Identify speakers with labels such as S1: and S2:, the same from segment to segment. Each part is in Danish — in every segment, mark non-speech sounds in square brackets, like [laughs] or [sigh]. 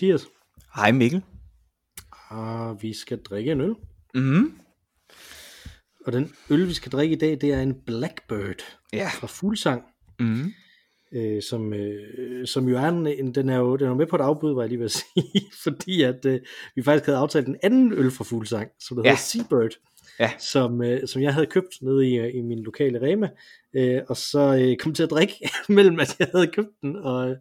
S1: Mathias.
S2: Hej Mikkel.
S1: Og vi skal drikke en øl.
S2: Mm.
S1: Og den øl, vi skal drikke i dag, det er en Blackbird
S2: Ja.
S1: fra Fuglsang.
S2: Mm.
S1: Øh, som, øh, som jo er en, en, den er jo den er med på et afbud, var jeg lige ved at [laughs] sige, fordi at øh, vi faktisk havde aftalt en anden øl fra Fuglsang, som der
S2: Ja.
S1: hedder Seabird,
S2: Ja.
S1: som, øh, som jeg havde købt nede i, øh, i min lokale Rema, øh, og så øh, kom til at drikke [laughs] mellem, at jeg havde købt den, og,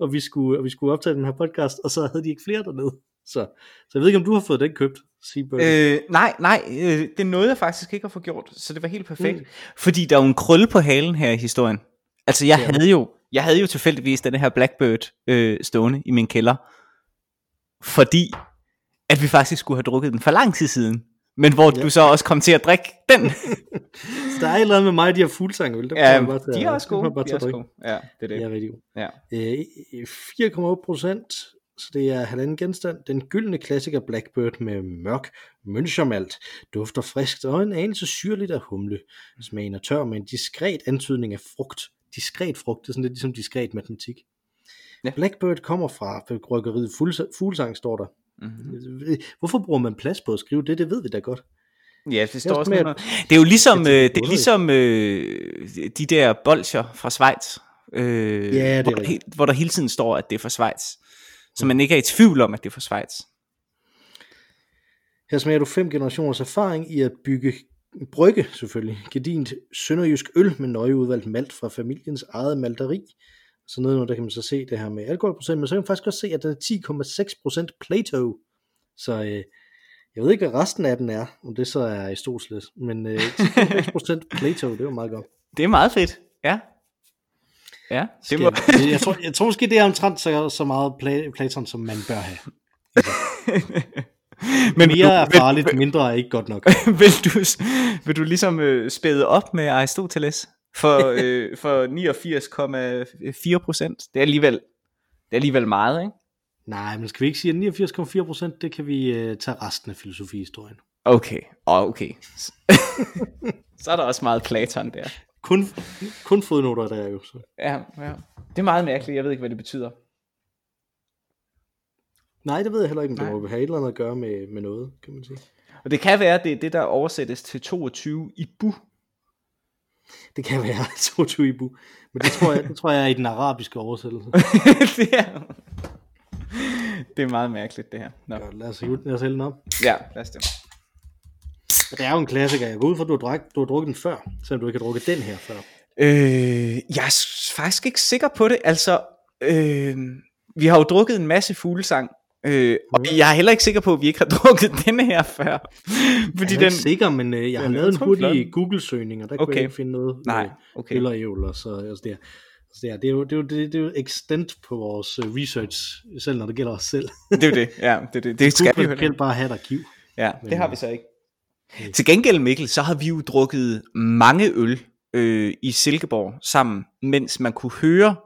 S1: og, vi skulle, og vi skulle optage den her podcast, og så havde de ikke flere dernede. Så, så jeg ved ikke, om du har fået den købt, Seabird.
S2: Øh, nej, nej, øh, det nåede jeg faktisk ikke at få gjort, så det var helt perfekt. Mm. Fordi der er jo en krølle på halen her i historien. Altså jeg
S1: Ja.
S2: havde jo, jeg havde jo tilfældigvis den her Blackbird øh, stående i min kælder. Fordi at vi faktisk skulle have drukket den for lang tid siden. Men hvor
S1: Ja.
S2: du så også kom til at drikke den. [laughs]
S1: Så der er et eller andet med mig, de her fuglsangøl. dem
S2: ja,
S1: bare til
S2: de
S1: at-
S2: er også gode.
S1: bare
S2: De er også gode. Ja, det er det.
S1: Ja, rigtig god.
S2: Ja.
S1: Øh, 4,8 procent, så det er halvanden genstand. Den gyldne klassiker Blackbird med mørk mønchermalt, dufter friskt og en anelse syrligt af humle. Smagen er tør med en diskret antydning af frugt. Diskret frugt, det er sådan lidt ligesom diskret matematik.
S2: Ja.
S1: Blackbird kommer fra bryggeriet Fuglsang, står der.
S2: Mm-hmm.
S1: Hvorfor bruger man plads på at skrive det? Det ved vi da godt.
S2: Ja, det står
S1: også med,
S2: Det er jo ligesom, øh,
S1: Jeg tænker
S2: det er ligesom øh, de der bolcher fra Schweiz, øh,
S1: Ja, det er
S2: hvor, der, hvor der hele tiden står, at det er fra Schweiz. Så man ikke er i tvivl om, at det er fra Schweiz.
S1: Her smager du fem generationers erfaring i at bygge brygge, selvfølgelig, gedint sønderjysk øl med nøje udvalgt malt fra familiens eget malteri. Så nede der kan man så se det her med alkoholprocent, men så kan man faktisk også se, at den er 10,6% Plato. Så øh, jeg ved ikke, hvad resten af den er, om det så er i Stoslet, men øh, 10,6% [laughs] Plato, det er jo meget godt.
S2: Det er meget fedt. Ja. Ja, det må...
S1: jeg, jeg, tror, jeg tror måske, det er omtrent så, så meget Pla- Platon, som man bør have. [laughs]
S2: Men
S1: Mere er
S2: vil,
S1: farligt, mindre er ikke godt nok.
S2: vil, [laughs] vil, du, vil du ligesom øh, spæde op med Aristoteles for, øh, for 89,4 procent? Det er alligevel, det er alligevel meget, ikke?
S1: Nej, men skal vi ikke sige, at 89,4%, det kan vi øh, tage resten af filosofihistorien.
S2: Okay, oh, okay. [laughs] Så er der også meget Platon der.
S1: Kun, kun fodnoter der er jo. Så.
S2: Ja, ja. Det er meget mærkeligt, jeg ved ikke, hvad det betyder.
S1: Nej, det ved jeg heller ikke, om det
S2: Nej.
S1: må have et eller andet at gøre med, med noget, kan man sige.
S2: Og det kan være, at det er det, der oversættes til 22 i bu.
S1: Det kan være [laughs] 22 ibu, men det tror jeg, det tror jeg er i den arabiske oversættelse. [laughs]
S2: det, er, det er meget mærkeligt, det her. Nå.
S1: Godt, lad os, lad os hælde den op.
S2: Ja, lad os det.
S1: Det er jo en klassiker. Jeg går ud fra, at du har, drak, du har drukket den før, selvom du ikke har drukket den her før.
S2: Øh, jeg er faktisk ikke sikker på det. Altså, øh, vi har jo drukket en masse fuglesang. Øh, og
S1: Mhm.
S2: jeg er heller ikke sikker på, at vi ikke har [laughs] drukket denne her før. Fordi
S1: Jeg er
S2: den...
S1: ikke sikker, men øh, jeg har
S2: er
S1: lavet en hurtig. Google-søgning, og der kunne
S2: Okay.
S1: jeg ikke finde noget
S2: Nej,
S1: med
S2: okay.
S1: øl og ævl og så altså det, altså det, er, det, er jo, det, er jo, det, det er jo extent på vores øh, research, selv når det gælder os selv.
S2: Det er jo det. Ja, det, er det. det skal vi jo.
S1: bare have et arkiv.
S2: Ja,
S1: Men,
S2: det har
S1: øh,
S2: vi så ikke. Til gengæld, Mikkel, så har vi jo drukket mange øl øh, i Silkeborg sammen, mens man kunne høre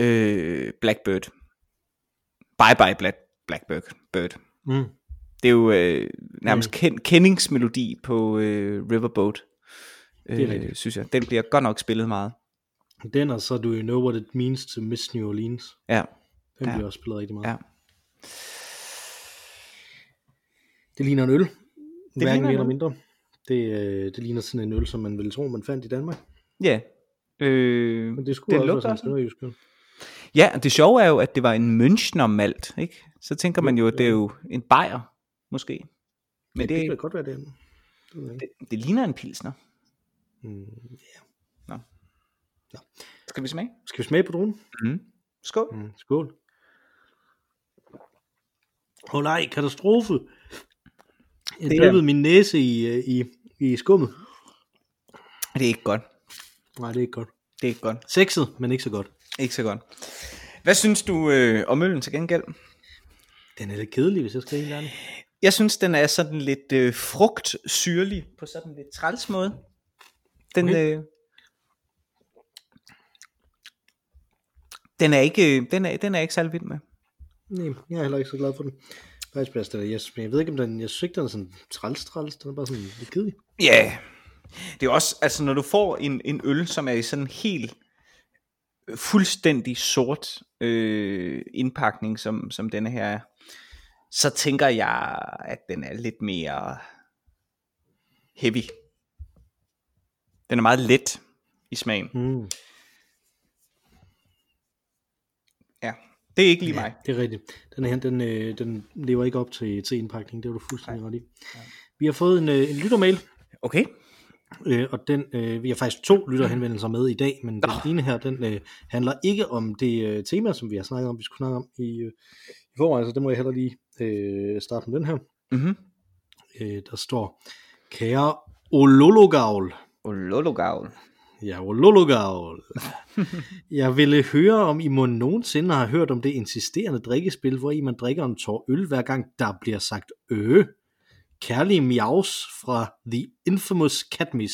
S2: øh, Blackbird. Bye bye Black, Blackbird. Bird.
S1: Mm.
S2: Det er jo øh, nærmest ken, kendingsmelodi på øh, Riverboat,
S1: Det er
S2: øh,
S1: rigtigt.
S2: synes jeg. Den bliver godt nok spillet meget.
S1: Den og så Do You Know What It Means to Miss New Orleans.
S2: Ja,
S1: Den
S2: Ja.
S1: bliver også spillet rigtig meget.
S2: ja.
S1: Det ligner en øl. Det Hverken mere eller mindre. Det, øh, det ligner sådan en øl, som man ville tro, man fandt i Danmark.
S2: Ja. Øh,
S1: Men det skulle
S2: det
S1: også være sådan en.
S2: Ja, og det sjove er jo, at det var en Münchner malt, ikke? Så tænker man jo, at det er jo en bajer, måske. Men
S1: Men
S2: det,
S1: det, kan godt være det. Det
S2: det, det ligner en pilsner.
S1: Mm.
S2: Skal vi smage?
S1: Skal vi smage på druen?
S2: Mm. Skål.
S1: Mm. Skål. Åh oh, nej, katastrofe. Jeg dyppede min næse i, øh, i, i skummet.
S2: Det er ikke godt.
S1: Nej, det er ikke godt.
S2: Det er ikke godt.
S1: Sexet, men ikke så godt.
S2: Ikke så godt. Hvad synes du øh, om øllen til gengæld?
S1: Den er lidt kedelig, hvis jeg skal helt ærlig.
S2: Jeg synes, den er sådan lidt øh, frugtsyrlig på sådan en lidt træls måde. Den,
S1: Okay.
S2: øh, den er ikke, øh, den er, den er jeg ikke særlig vild med.
S1: Nej, jeg er heller ikke så glad for den. Faktisk bedst, jeg, jeg ved ikke, om den, jeg synes ikke, den er sådan træls, træls. Den er bare sådan lidt kedelig.
S2: Ja, yeah. det er også, altså når du får en, en øl, som er i sådan helt fuldstændig sort øh, indpakning, som, som denne her er, så tænker jeg, at den er lidt mere heavy. Den er meget let i smagen.
S1: Mm.
S2: Ja, det er ikke lige
S1: Ja,
S2: mig.
S1: det er rigtigt. Den her, den, øh, den lever ikke op til, til indpakningen, det er du fuldstændig ret i. Vi har fået en, øh, en lyttermail,
S2: Okay.
S1: Øh, og den, øh, vi har faktisk to lytterhenvendelser med i dag, men den
S2: Nå.
S1: ene her, den øh, handler ikke om det øh, tema, som vi har snakket om, vi skulle snakke om i, øh, i forvejen, så det må jeg heller lige øh, starte med den her.
S2: Mhm.
S1: Øh, der står, kære Olologavl,
S2: Olologavl.
S1: Ja, Olologavl. [laughs] Jeg ville høre, om I må nogensinde har hørt om det insisterende drikkespil, hvor I man drikker en tår øl, hver gang der bliver sagt ø. Kærlige miaus fra The Infamous Catmis.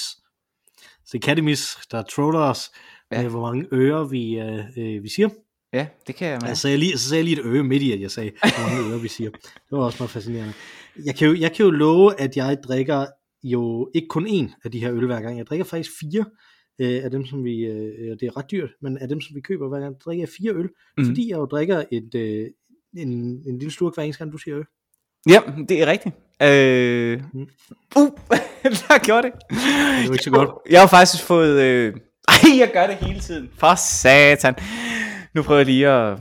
S1: Så Catmis, der troller os
S2: Ja.
S1: med, hvor mange ører vi, øh, øh, vi siger.
S2: Ja, det kan jeg med.
S1: Ja. Så, sagde jeg lige, så sagde jeg lige et øge midt i, at jeg sagde, hvor mange ører vi siger. Det var også meget fascinerende. Jeg kan, jo, jeg kan jo love, at jeg drikker jo ikke kun én af de her øl hver gang. Jeg drikker faktisk fire øh, af dem, som vi, øh, det er ret dyrt, men af dem, som vi køber hver gang, drikker jeg fire øl, mm. fordi jeg jo drikker et, øh, en, en lille slurk hver eneste gang, du siger øl.
S2: Ja, det er rigtigt. Øh... Uh, [laughs] der gjorde det.
S1: Det var ikke så godt.
S2: Jeg har faktisk fået... Øh... [laughs] Ej, jeg gør det hele tiden. For satan. Nu prøver jeg lige at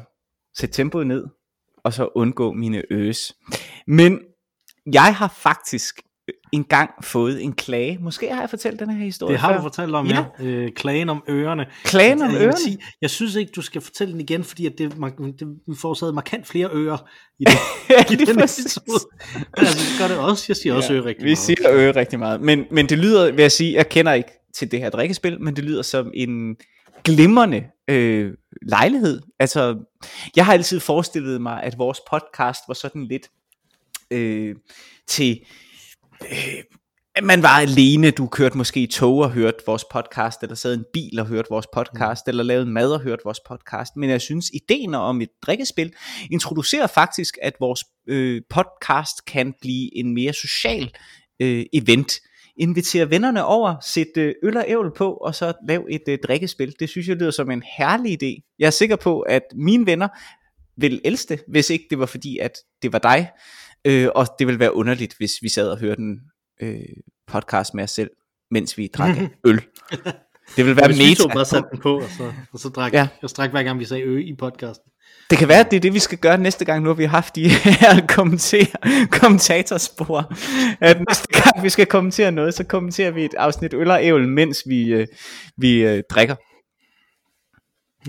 S2: sætte tempoet ned, og så undgå mine øs. Men jeg har faktisk engang fået en klage. Måske har jeg fortalt den her historie
S1: Det har
S2: før.
S1: du fortalt om,
S2: Ja.
S1: ja. Øh, klagen om ørerne.
S2: Klagen om
S1: Jeg vil
S2: ørerne?
S1: sige, jeg synes ikke, du skal fortælle den igen, fordi at det, det forårsaget markant flere ører i det. [laughs]
S2: Ja,
S1: i
S2: lige
S1: den episode. Altså, det gør det også. Jeg siger også ører rigtig
S2: Vi
S1: meget.
S2: siger øre rigtig meget. Men, men det lyder, vil jeg sige, jeg kender ikke til det her drikkespil, men det lyder som en glimrende øh, lejlighed. Altså, jeg har altid forestillet mig, at vores podcast var sådan lidt øh, til... Øh, man var alene, du kørte måske i tog og hørte vores podcast, eller sad i en bil og hørte vores podcast, mm. eller lavede mad og hørte vores podcast. Men jeg synes, ideen om et drikkespil introducerer faktisk, at vores øh, podcast kan blive en mere social øh, event. Invitere vennerne over, sætte øh, øl og ævl på, og så lave et øh, drikkespil. Det synes jeg lyder som en herlig idé. Jeg er sikker på, at mine venner vil elske det, hvis ikke det var fordi, at det var dig. Øh, og det ville være underligt, hvis vi sad og hørte en øh, podcast med os selv, mens vi drak [laughs] øl. Det ville være
S1: Hvis vi to
S2: meta.
S1: bare satte den på, og så, og så drak,
S2: Ja.
S1: og drak hver gang vi sagde ø i podcasten.
S2: Det kan være, at det er det, vi skal gøre næste gang, nu har vi haft de [laughs] her kommenter, kommentatorspor. At næste gang, vi skal kommentere noget, så kommenterer vi et afsnit øl og ævl, mens vi, øh, vi øh, drikker.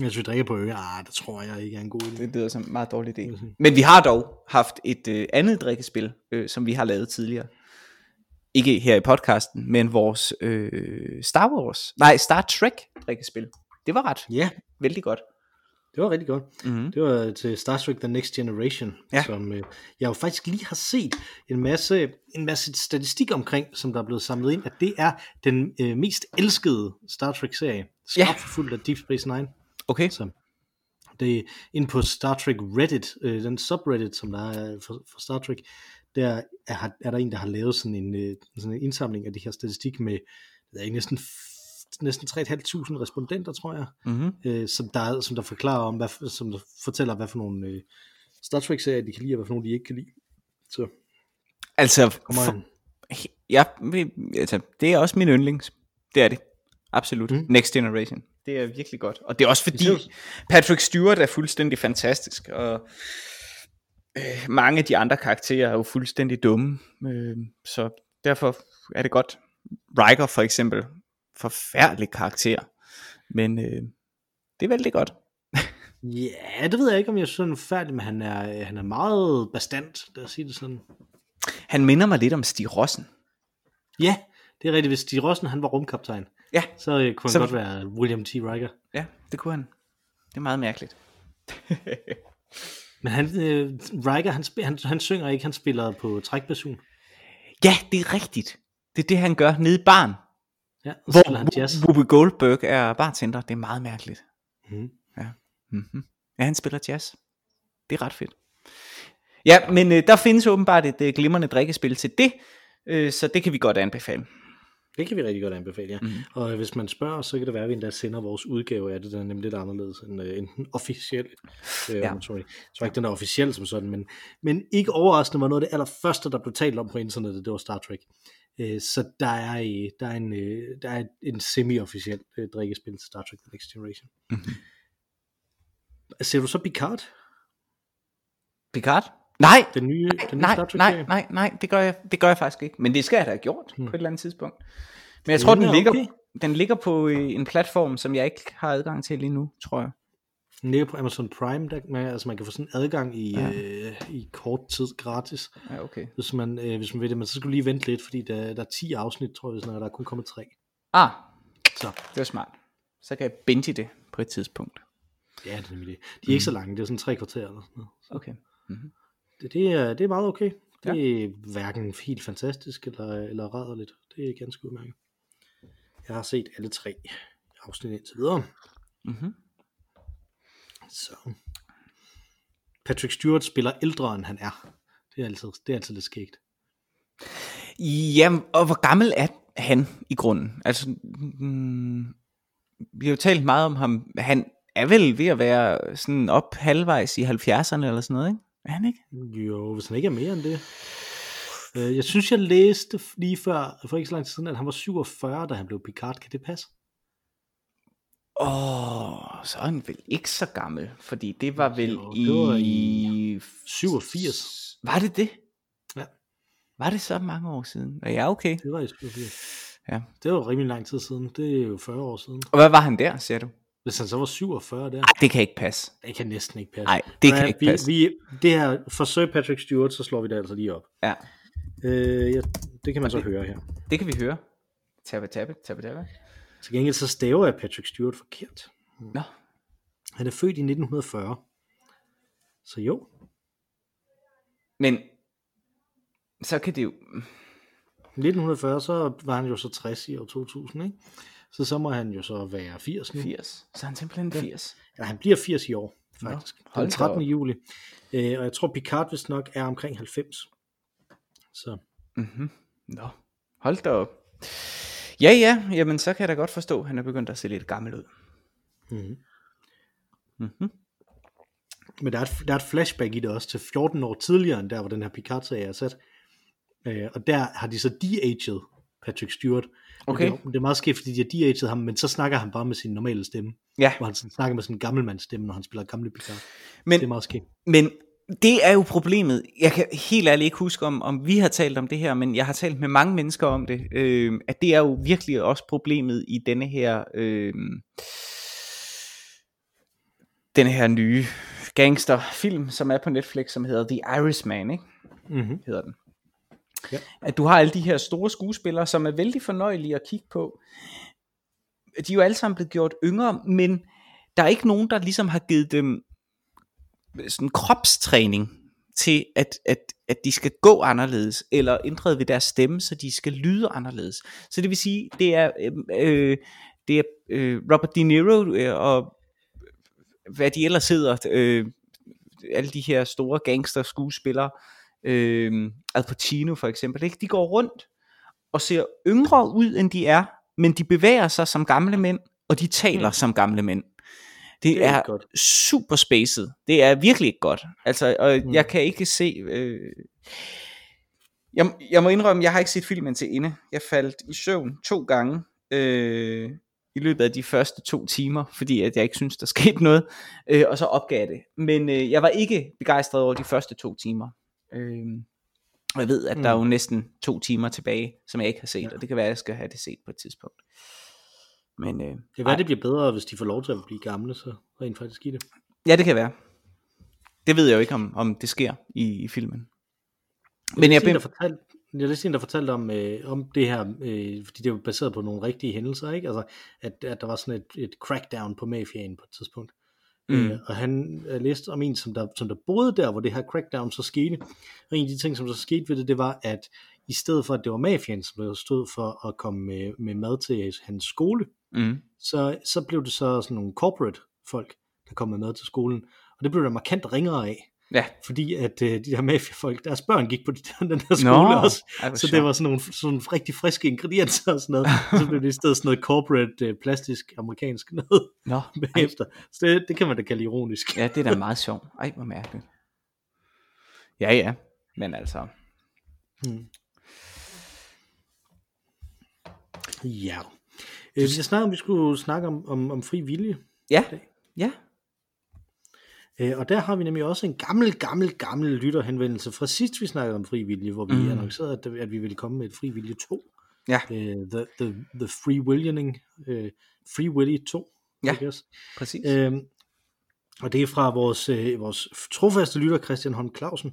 S1: Hvis vi drikker på ø, ah, det tror jeg ikke er en god idé.
S2: Det lyder som en meget dårlig idé. Men vi har dog haft et øh, andet drikkespil, øh, som vi har lavet tidligere. Ikke her i podcasten, men vores øh, Star Wars, nej Star Trek drikkespil. Det var ret
S1: Ja,
S2: vældig godt.
S1: det var rigtig godt.
S2: Mm-hmm.
S1: Det var til Star Trek The Next Generation,
S2: Ja.
S1: ja. som øh, jeg jo faktisk lige har set en masse, en masse statistik omkring, som der er blevet samlet ind, at det er den øh, mest elskede Star Trek-serie,
S2: Ja.
S1: skarpt fuldt af Deep Space Nine.
S2: Okay.
S1: Så det er inde på Star Trek Reddit, øh, den subreddit, som der er for, for Star Trek, der er, er der en, der har lavet sådan en, øh, sådan en indsamling af de her statistik med ved ikke, næsten, næsten 3.500 respondenter, tror jeg,
S2: Mm-hmm.
S1: øh, som, der, som der forklarer om, hvad, som der fortæller, hvad for nogle øh, Star Trek-serier de kan lide, og hvad for nogle de ikke kan lide. Så
S2: Altså, for, ja, vi- altså, det er også min yndlings. Det er det. Absolut. Mm. Next Generation. Det er virkelig godt. Og det er også fordi, Patrick Stewart er fuldstændig fantastisk, og øh, mange af de andre karakterer er jo fuldstændig dumme. Øh, så derfor er det godt. Riker for eksempel, forfærdelig karakter. Men øh, det er vældig godt. [laughs]
S1: Ja, det ved jeg ikke, om jeg synes, han er færdig, men han er, han er meget bestandt, lad os sige det sådan.
S2: Han minder mig lidt om Stig Rossen.
S1: Ja, det er rigtigt. Hvis Stig Rossen han var rumkaptajn,
S2: Ja,
S1: så øh, kunne han
S2: Så-
S1: godt være William T. Riker.
S2: ja, det kunne han. Det er meget mærkeligt. [laughs]
S1: Men han, øh, Riker, han, han, han synger ikke, han spiller på trækbasun.
S2: Ja, det er rigtigt. Det er det, han gør nede i barn.
S1: Ja, spiller han
S2: Hvor
S1: jazz.
S2: Whoopi Goldberg er bartender. Det er meget mærkeligt.
S1: Mm.
S2: Mm-hmm. Ja, han spiller jazz. Det er ret fedt. Ja, men øh, der findes åbenbart et øh, glimrende drikkespil til det, øh, så det kan vi godt anbefale.
S1: Det kan vi rigtig godt anbefale, ja. Mm. Og hvis man spørger, så kan det være, at vi endda sender vores udgave af det, der er nemlig lidt anderledes end, øh, end den officielle. Øh,
S2: Ja.
S1: Jeg tror ikke, den er officiel som sådan, men, men ikke overraskende var noget af det allerførste, der blev talt om på internettet, det var Star Trek. Øh, så der er, øh, der er en, øh, der er en semi-officiel øh, drikkespil til Star Trek The Next Generation.
S2: Mhm.
S1: Ser du så Picard?
S2: Picard? Nej,
S1: Den nye, den nye
S2: nej,
S1: Star Trek
S2: nej, nej, nej, det gør, jeg, det gør jeg faktisk ikke. Men det skal jeg da have gjort
S1: Hmm.
S2: på et eller andet tidspunkt. Men jeg tror, den
S1: er
S2: ligger,
S1: okay.
S2: den ligger på øh, en platform, som jeg ikke har adgang til lige nu, tror jeg.
S1: Den ligger på Amazon Prime, der, man, altså man kan få sådan adgang i,
S2: Ja.
S1: øh, i kort tid gratis.
S2: Ja, okay.
S1: hvis man, øh, hvis man vil det, men så skal du lige vente lidt, fordi der, der er 10 afsnit, tror jeg, og der er kun kommet 3.
S2: Ah,
S1: Så
S2: det var smart. Så kan jeg binge det på et tidspunkt.
S1: ja, det er nemlig det. De er ikke så lange, det er sådan tre kvarter eller sådan noget.
S2: Okay. Mm-hmm.
S1: Det, det, er, det er meget okay. Det er hverken helt fantastisk eller, eller rædderligt. Det er ganske udmærket. Jeg har set alle tre afsnit indtil videre.
S2: Mm-hmm.
S1: Så. Patrick Stewart spiller ældre, end han er. Det er altid, det er altid lidt skægt.
S2: Jamen, og hvor gammel er han i grunden? Altså, mm, vi har jo talt meget om ham. Han er vel ved at være sådan op halvvejs i 70'erne eller sådan noget, ikke? Er han ikke?
S1: Jo, hvis han ikke er mere end det. Øh, Jeg synes, jeg læste lige før, for ikke så lang tid siden, at han var 47, da han blev Picard. Kan det passe?
S2: Åh, oh, så er han vel ikke så gammel, fordi det var vel
S1: Jo,
S2: i...
S1: det var i 87.
S2: Var det det?
S1: Ja.
S2: Var det så mange år siden? Ja, okay.
S1: Det var i 87.
S2: Ja.
S1: Det var rimelig lang tid siden. Det er jo 40 år siden.
S2: Og hvad var han der, siger du?
S1: Hvis han så var 47 der,
S2: Nej, det kan ikke passe.
S1: det kan næsten ikke passe.
S2: Nej, det kan ikke
S1: vi,
S2: passe.
S1: Vi, det her, forsøg Patrick Stewart, så slår vi det altså lige op.
S2: Ja,
S1: Øh, ja, det kan man så
S2: det-
S1: høre her.
S2: det kan vi høre. Tabbe, tabbe, tabbe, tabbe.
S1: Til gengæld så staver jeg Patrick Stewart forkert.
S2: Nå,
S1: Han er født i 1940. Så jo,
S2: men så kan det jo...
S1: i 1940, så var han jo så 60 i år 2000, ikke? Så så må han jo så være 80 nu.
S2: 80. Så er han simpelthen 80.
S1: Ja, han bliver 80 i år, faktisk.
S2: Nå,
S1: den
S2: da
S1: 13.
S2: op.
S1: juli. Øh, og jeg tror, Picard vist nok er omkring 90. Så
S2: Mhm. Nå, hold da op. Ja, ja, jamen så kan jeg da godt forstå, at han er begyndt at se lidt gammel ud.
S1: Mhm.
S2: Mhm.
S1: Men der er, et, der er et flashback i det også til 14 år tidligere, end der, hvor den her Picard-serie er sat. Øh, og der har de så de-aged Patrick Stewart. Men
S2: Okay.
S1: Det, er, det er meget skidt, fordi de har de-aged ham, men så snakker han bare med sin normale stemme.
S2: Ja,
S1: Hvor han sådan snakker med sin gammelmands stemme, når han spiller gamle Picard.
S2: men,
S1: Det er meget skidt.
S2: men det er jo problemet. Jeg kan helt ærligt ikke huske, om, om vi har talt om det her, men jeg har talt med mange mennesker om det. Øh, at det er jo virkelig også problemet i denne her... Øh, denne her nye gangsterfilm, som er på Netflix, som hedder The Irishman, ikke?
S1: Mm-hmm.
S2: hedder den.
S1: Ja.
S2: At du har alle de her store skuespillere, som er vældig fornøjelige at kigge på. De er jo alle sammen blevet gjort yngre, men der er ikke nogen, der ligesom har givet dem sådan kropstræning til, at, at, at de skal gå anderledes, eller ændret ved deres stemme, så de skal lyde anderledes. Så det vil sige, det er, øh, øh det er øh, Robert De Niro øh, og hvad de ellers hedder, øh, alle de her store gangster skuespillere, øh, Al Pacino for eksempel, ikke? de går rundt og ser yngre ud, end de er, men de bevæger sig som gamle mænd, og de taler mm. som gamle mænd. Det,
S1: Det er
S2: er,
S1: godt.
S2: super spaced. Det er virkelig ikke godt. Altså, og
S1: Mm.
S2: jeg kan ikke se... Øh... Jeg, jeg må indrømme, jeg har ikke set filmen til ende. Jeg faldt i søvn to gange øh, i løbet af de første to timer, fordi at jeg ikke synes, der [laughs] skete noget, øh, og så opgav det. Men øh, jeg var ikke begejstret over de første to timer. Øh, og jeg ved, at mm. der er jo næsten to timer tilbage, som jeg ikke har set, ja. og det kan være, at jeg skal have det set på et tidspunkt. Men, øh,
S1: Det kan være, det bliver bedre, hvis de får lov til at blive gamle, så rent faktisk i det.
S2: Ja, det kan være. Det ved jeg jo ikke, om, om det sker i, i filmen. Men jeg,
S1: jeg, der
S2: ben,
S1: fortalte, jeg læste en, der fortalte om, øh, om det her, øh, fordi det var baseret på nogle rigtige hændelser, ikke? Altså, at, at der var sådan et, et crackdown på mafiaen på et tidspunkt. Mm. Øh, og han øh, læste om en, som der, som der boede der, hvor det her crackdown så skete. Og en af de ting, som der skete ved det, det var, at i stedet for, at det var mafiaen, som der stod for at komme med, med mad til hans skole,
S2: mm,
S1: så, så blev det så sådan nogle corporate folk, der kom med mad til skolen. Og det blev der markant ringere af.
S2: Ja.
S1: Fordi at øh, de der mafiafolk, deres børn gik på den der skole
S2: Nå,
S1: også.
S2: ej,
S1: Så det var sådan nogle, sådan rigtig friske ingredienser og sådan noget. Og [laughs] så blev det i stedet sådan noget corporate, øh, plastisk, amerikansk noget
S2: Nå, [laughs]
S1: bagefter. Så det, det kan man da kalde ironisk.
S2: ja, det er da meget sjovt. Ej, hvor mærkeligt. Ja, ja. Men altså,
S1: Hmm. Ja. Øh, jeg snakkede om, vi skulle snakke om, om, om fri vilje.
S2: ja, ja.
S1: Øh, og der har vi nemlig også en gammel, gammel, gammel lytterhenvendelse fra sidst vi snakkede om fri vilje, hvor vi
S2: Mm.
S1: annoncerede, at, at vi ville komme med et fri vilje 2.
S2: Ja.
S1: Øh, the, the, the Free Willing, øh, Free Willy 2.
S2: Ja. Præcis.
S1: Øhm, og det er fra vores, øh, vores trofaste lytter, Christian Holm Clausen,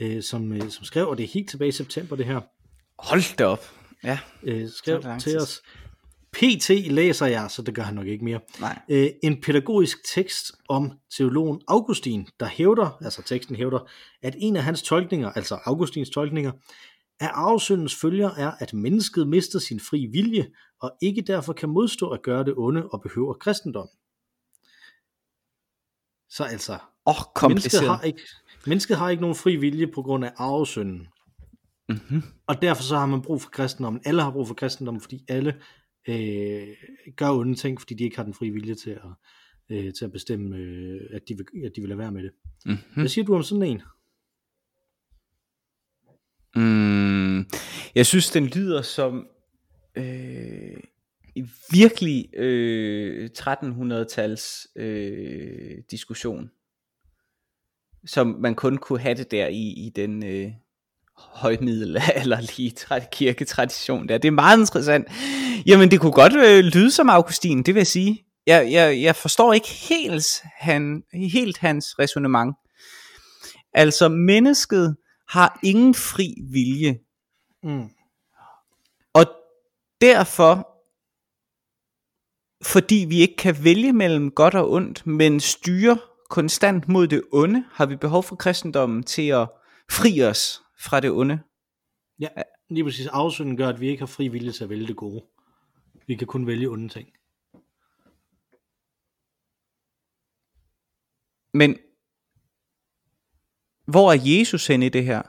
S1: øh, som, øh, som skrev, og det er helt tilbage i september det her,
S2: Hold da op. Ja, er
S1: skrev til os, PT læser jeg, så det gør han nok ikke mere,
S2: nej.
S1: øh, en pædagogisk tekst om teologen Augustin, der hævder, altså teksten hævder, at en af hans tolkninger, altså Augustins tolkninger, af arvesyndens følger er, at mennesket mister sin fri vilje, og ikke derfor kan modstå at gøre det onde og behøver kristendom. Så altså,
S2: oh,
S1: mennesket har, ikke, mennesket har ikke nogen fri vilje på grund af arvesynden.
S2: Mm-hmm.
S1: Og derfor så har man brug for kristendommen. Alle har brug for kristendommen, fordi alle øh, gør onde ting, fordi de ikke har den frie vilje til at, øh, til at bestemme, øh, at, de vil, at de vil lade være med det.
S2: Mm-hmm.
S1: Hvad siger du om sådan en?
S2: Mm, jeg synes, den lyder som øh, virkelig øh, 1300-tals øh, diskussion, som man kun kunne have det der i, i den øh, højmiddelalderlige [laughs] tra- kirketradition der. Det er meget interessant. Jamen, det kunne godt øh, lyde som Augustin, det vil jeg sige. Jeg, jeg, jeg forstår ikke helt, han, helt hans resonemang. Altså, mennesket har ingen fri vilje,
S1: Mm.
S2: og derfor, fordi vi ikke kan vælge mellem godt og ondt, men styre konstant mod det onde, har vi behov for kristendommen til at fri os fra det onde.
S1: Ja, lige præcis. Afsynden gør, at vi ikke har fri vilje til at vælge det gode. Vi kan kun vælge onde ting.
S2: Men hvor er Jesus hen i det her?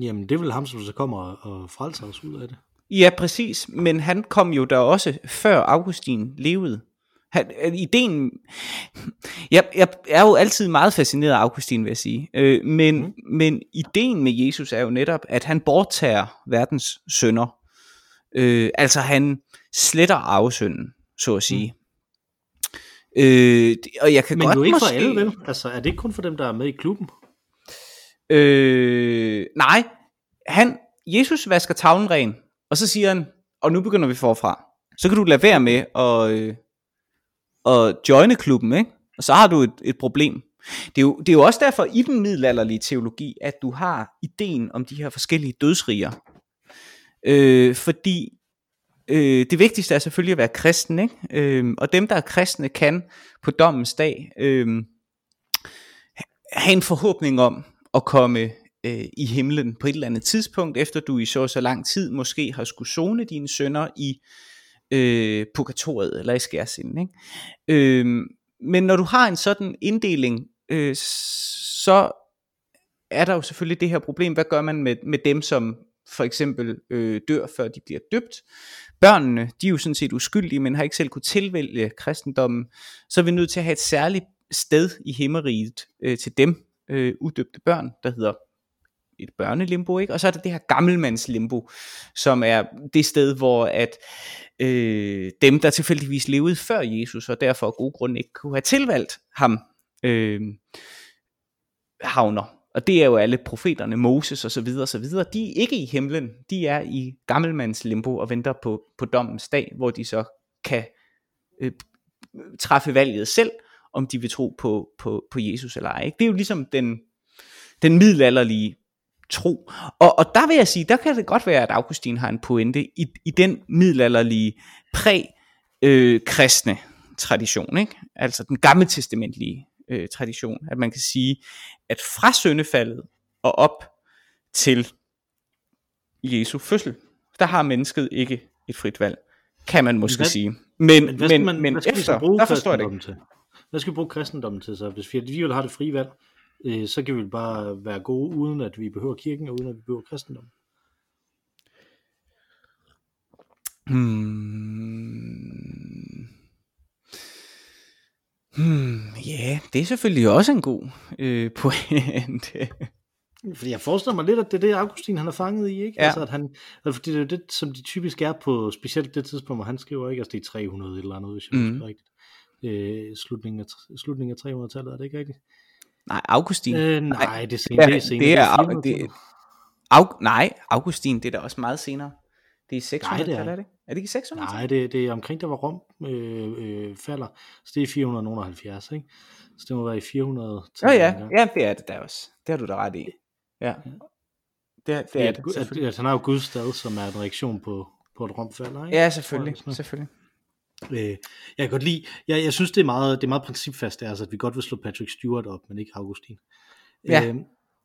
S1: Jamen, det er vel ham, som så kommer og, og frelser os ud af det.
S2: Ja, præcis, men han kom jo der også før Augustin levede. Han, øh, ideen, jeg, jeg er jo altid meget fascineret af Augustin, vil jeg sige, øh, men, mm. men ideen med Jesus er jo netop, at han borttager verdens synder. Øh, altså han sletter arvesynden, så at sige. Mm. Øh, og jeg kan
S1: Men
S2: godt
S1: jo ikke
S2: måske...
S1: for alle, vel? Altså, er det ikke kun for dem, der er med i klubben?
S2: Øh, nej, han, Jesus vasker tavlen ren, og så siger han, og nu begynder vi forfra. Så kan du lade være med at, øh, at joine klubben, ikke? Og så har du et, et problem. Det er, jo, det er jo også derfor i den middelalderlige teologi, at du har ideen om de her forskellige dødsriger. Øh, fordi øh, det vigtigste er selvfølgelig at være kristen, ikke? Øh, og dem, der er kristne, kan på dommens dag øh, have en forhåbning om at komme øh, i himlen på et eller andet tidspunkt, efter du i så så lang tid måske har skulle zone dine sønder i øh, Øh, purgatoriet eller i skærsinden. Ikke? Øh, men når du har en sådan inddeling, øh, så er der jo selvfølgelig det her problem, hvad gør man med, med dem, som for eksempel øh, dør, før de bliver døbt. Børnene, de er jo sådan set uskyldige, men har ikke selv kunne tilvælge kristendommen, så er vi nødt til at have et særligt sted i himmeriget øh, til dem, øh, udøbte børn, der hedder et børnelimbo, ikke? og så er der det her gammelmandslimbo, som er det sted, hvor at øh, dem, der tilfældigvis levede før Jesus, og derfor af gode grunde ikke kunne have tilvalgt ham, øh, havner. Og det er jo alle profeterne, Moses og så videre, og så videre. De er ikke i himlen, de er i gammelmandslimbo og venter på, på dommens dag, hvor de så kan øh, træffe valget selv, om de vil tro på, på, på Jesus eller ej. Ikke? Det er jo ligesom den, den middelalderlige tro. Og, og der vil jeg sige, der kan det godt være, at Augustin har en pointe i, i den middelalderlige præ-kristne øh, tradition, ikke? altså den gamle testamentlige øh, tradition, at man kan sige, at fra syndefaldet og op til Jesu fødsel, der har mennesket ikke et frit valg, kan man måske
S1: hvad-
S2: sige. Men,
S1: Men hvad skal, man,
S2: men
S1: hvad skal
S2: efter,
S1: bruge
S2: der forstår jeg det ikke.
S1: til? hvad skal vi bruge kristendommen til så? Hvis vi alligevel har det frie valg, øh, så kan vi bare være gode, uden at vi behøver kirken, og uden at vi behøver kristendommen.
S2: Hmm. Hmm, ja, det er selvfølgelig også en god øh, [laughs] pointe.
S1: Fordi jeg forestiller mig lidt, at det er det, Augustin han er fanget i, ikke?
S2: Ja.
S1: Altså, at han, altså, fordi det er jo det, som de typisk er på, specielt det tidspunkt, hvor han skriver, ikke? Altså, det er 300 et eller andet, hvis jeg
S2: Mhm.
S1: husker rigtigt. Øh, slutningen, af, slutningen af 300-tallet, er det ikke rigtigt?
S2: Nej, Augustin.
S1: Øh, nej, det er senere.
S2: er,
S1: Det er, senere,
S2: det er,
S1: det er
S2: det,
S1: 400-tallet.
S2: Aug, nej, Augustin, det er da også meget senere. Det er 600
S1: Nej, det er
S2: er, er det? Er det ikke 600?
S1: Nej, det, det er omkring, der var Rom øh, øh, falder. Så det er 470, ikke? Så det må være i 400
S2: Ja, ja, ja, det er det da også. Det har du da ret i. Ja. Det, er- det er
S1: at,
S2: det,
S1: at,
S2: selvfølgelig.
S1: at han har jo Guds stad, som er en reaktion på, på et Rom falder, ikke?
S2: Ja, selvfølgelig, selvfølgelig.
S1: Øh, jeg kan godt lide, jeg, jeg synes det er meget, det er meget principfast, det er, altså, at vi godt vil slå Patrick Stewart op, men ikke Augustin.
S2: Ja.
S1: Øh,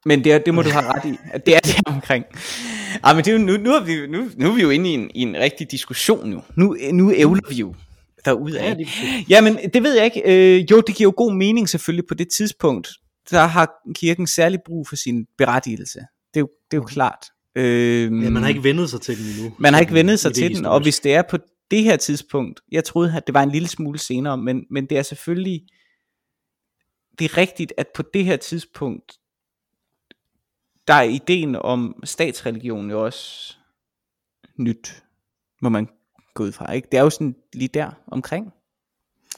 S2: Men det, er- det må du have ret i, at det er det omkring. Ej, men det er jo, nu, nu, er vi, nu, nu er vi jo inde i en, i en rigtig diskussion nu. Nu, nu ævler vi jo derudad.
S1: Ja, lige præcis.
S2: Jamen, det ved jeg ikke. Øh, jo, det giver jo god mening selvfølgelig på det tidspunkt. Der har kirken særlig brug for sin berettigelse. Det er jo, det er jo klart. Øh,
S1: ja, man har ikke vendet sig til den endnu.
S2: man har ikke vendet sig til den, og hvis det er på det her tidspunkt, jeg troede, at det var en lille smule senere, men, men det er selvfølgelig, det er rigtigt, at på det her tidspunkt, der er ideen om statsreligion jo også nyt, må man gå ud fra, ikke? Det er jo sådan lige der omkring,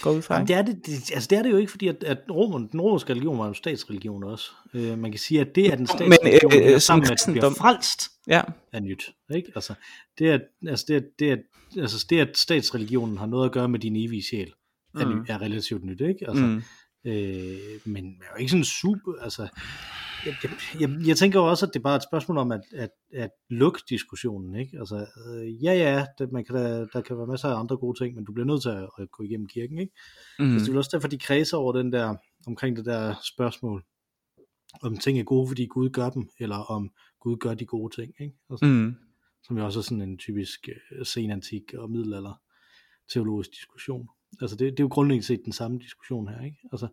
S2: gå ud fra,
S1: Jamen, det, er det, det, altså det er det jo ikke, fordi at, at Romer, den romerske religion var en statsreligion også. Øh, man kan sige, at det er den
S2: Men,
S1: statsreligion,
S2: øh,
S1: øh,
S2: som
S1: sammen med, at bliver frelst,
S2: Ja,
S1: er nyt. Ikke? Altså, det er, altså, det er, det er, altså, det at statsreligionen har noget at gøre med din evige sjæl, er,
S2: Mm.
S1: ny, er relativt nyt. Ikke? Altså,
S2: mm.
S1: øh, men er jo ikke sådan super, altså, jeg, jeg, jeg, tænker jo også, at det er bare et spørgsmål om at, at, at lukke diskussionen, ikke? Altså, øh, ja, ja, det, man kan der kan være masser af andre gode ting, men du bliver nødt til at, at gå igennem kirken, ikke?
S2: Mm.
S1: Altså, det er også derfor, de kredser over den der, omkring det der spørgsmål, om ting er gode, fordi Gud gør dem, eller om Gud gør de gode ting, ikke? Altså, mm. Som jo også er sådan en typisk uh, senantik og middelalder teologisk diskussion. Altså, det, det er jo grundlæggende set den samme diskussion her, ikke? Altså,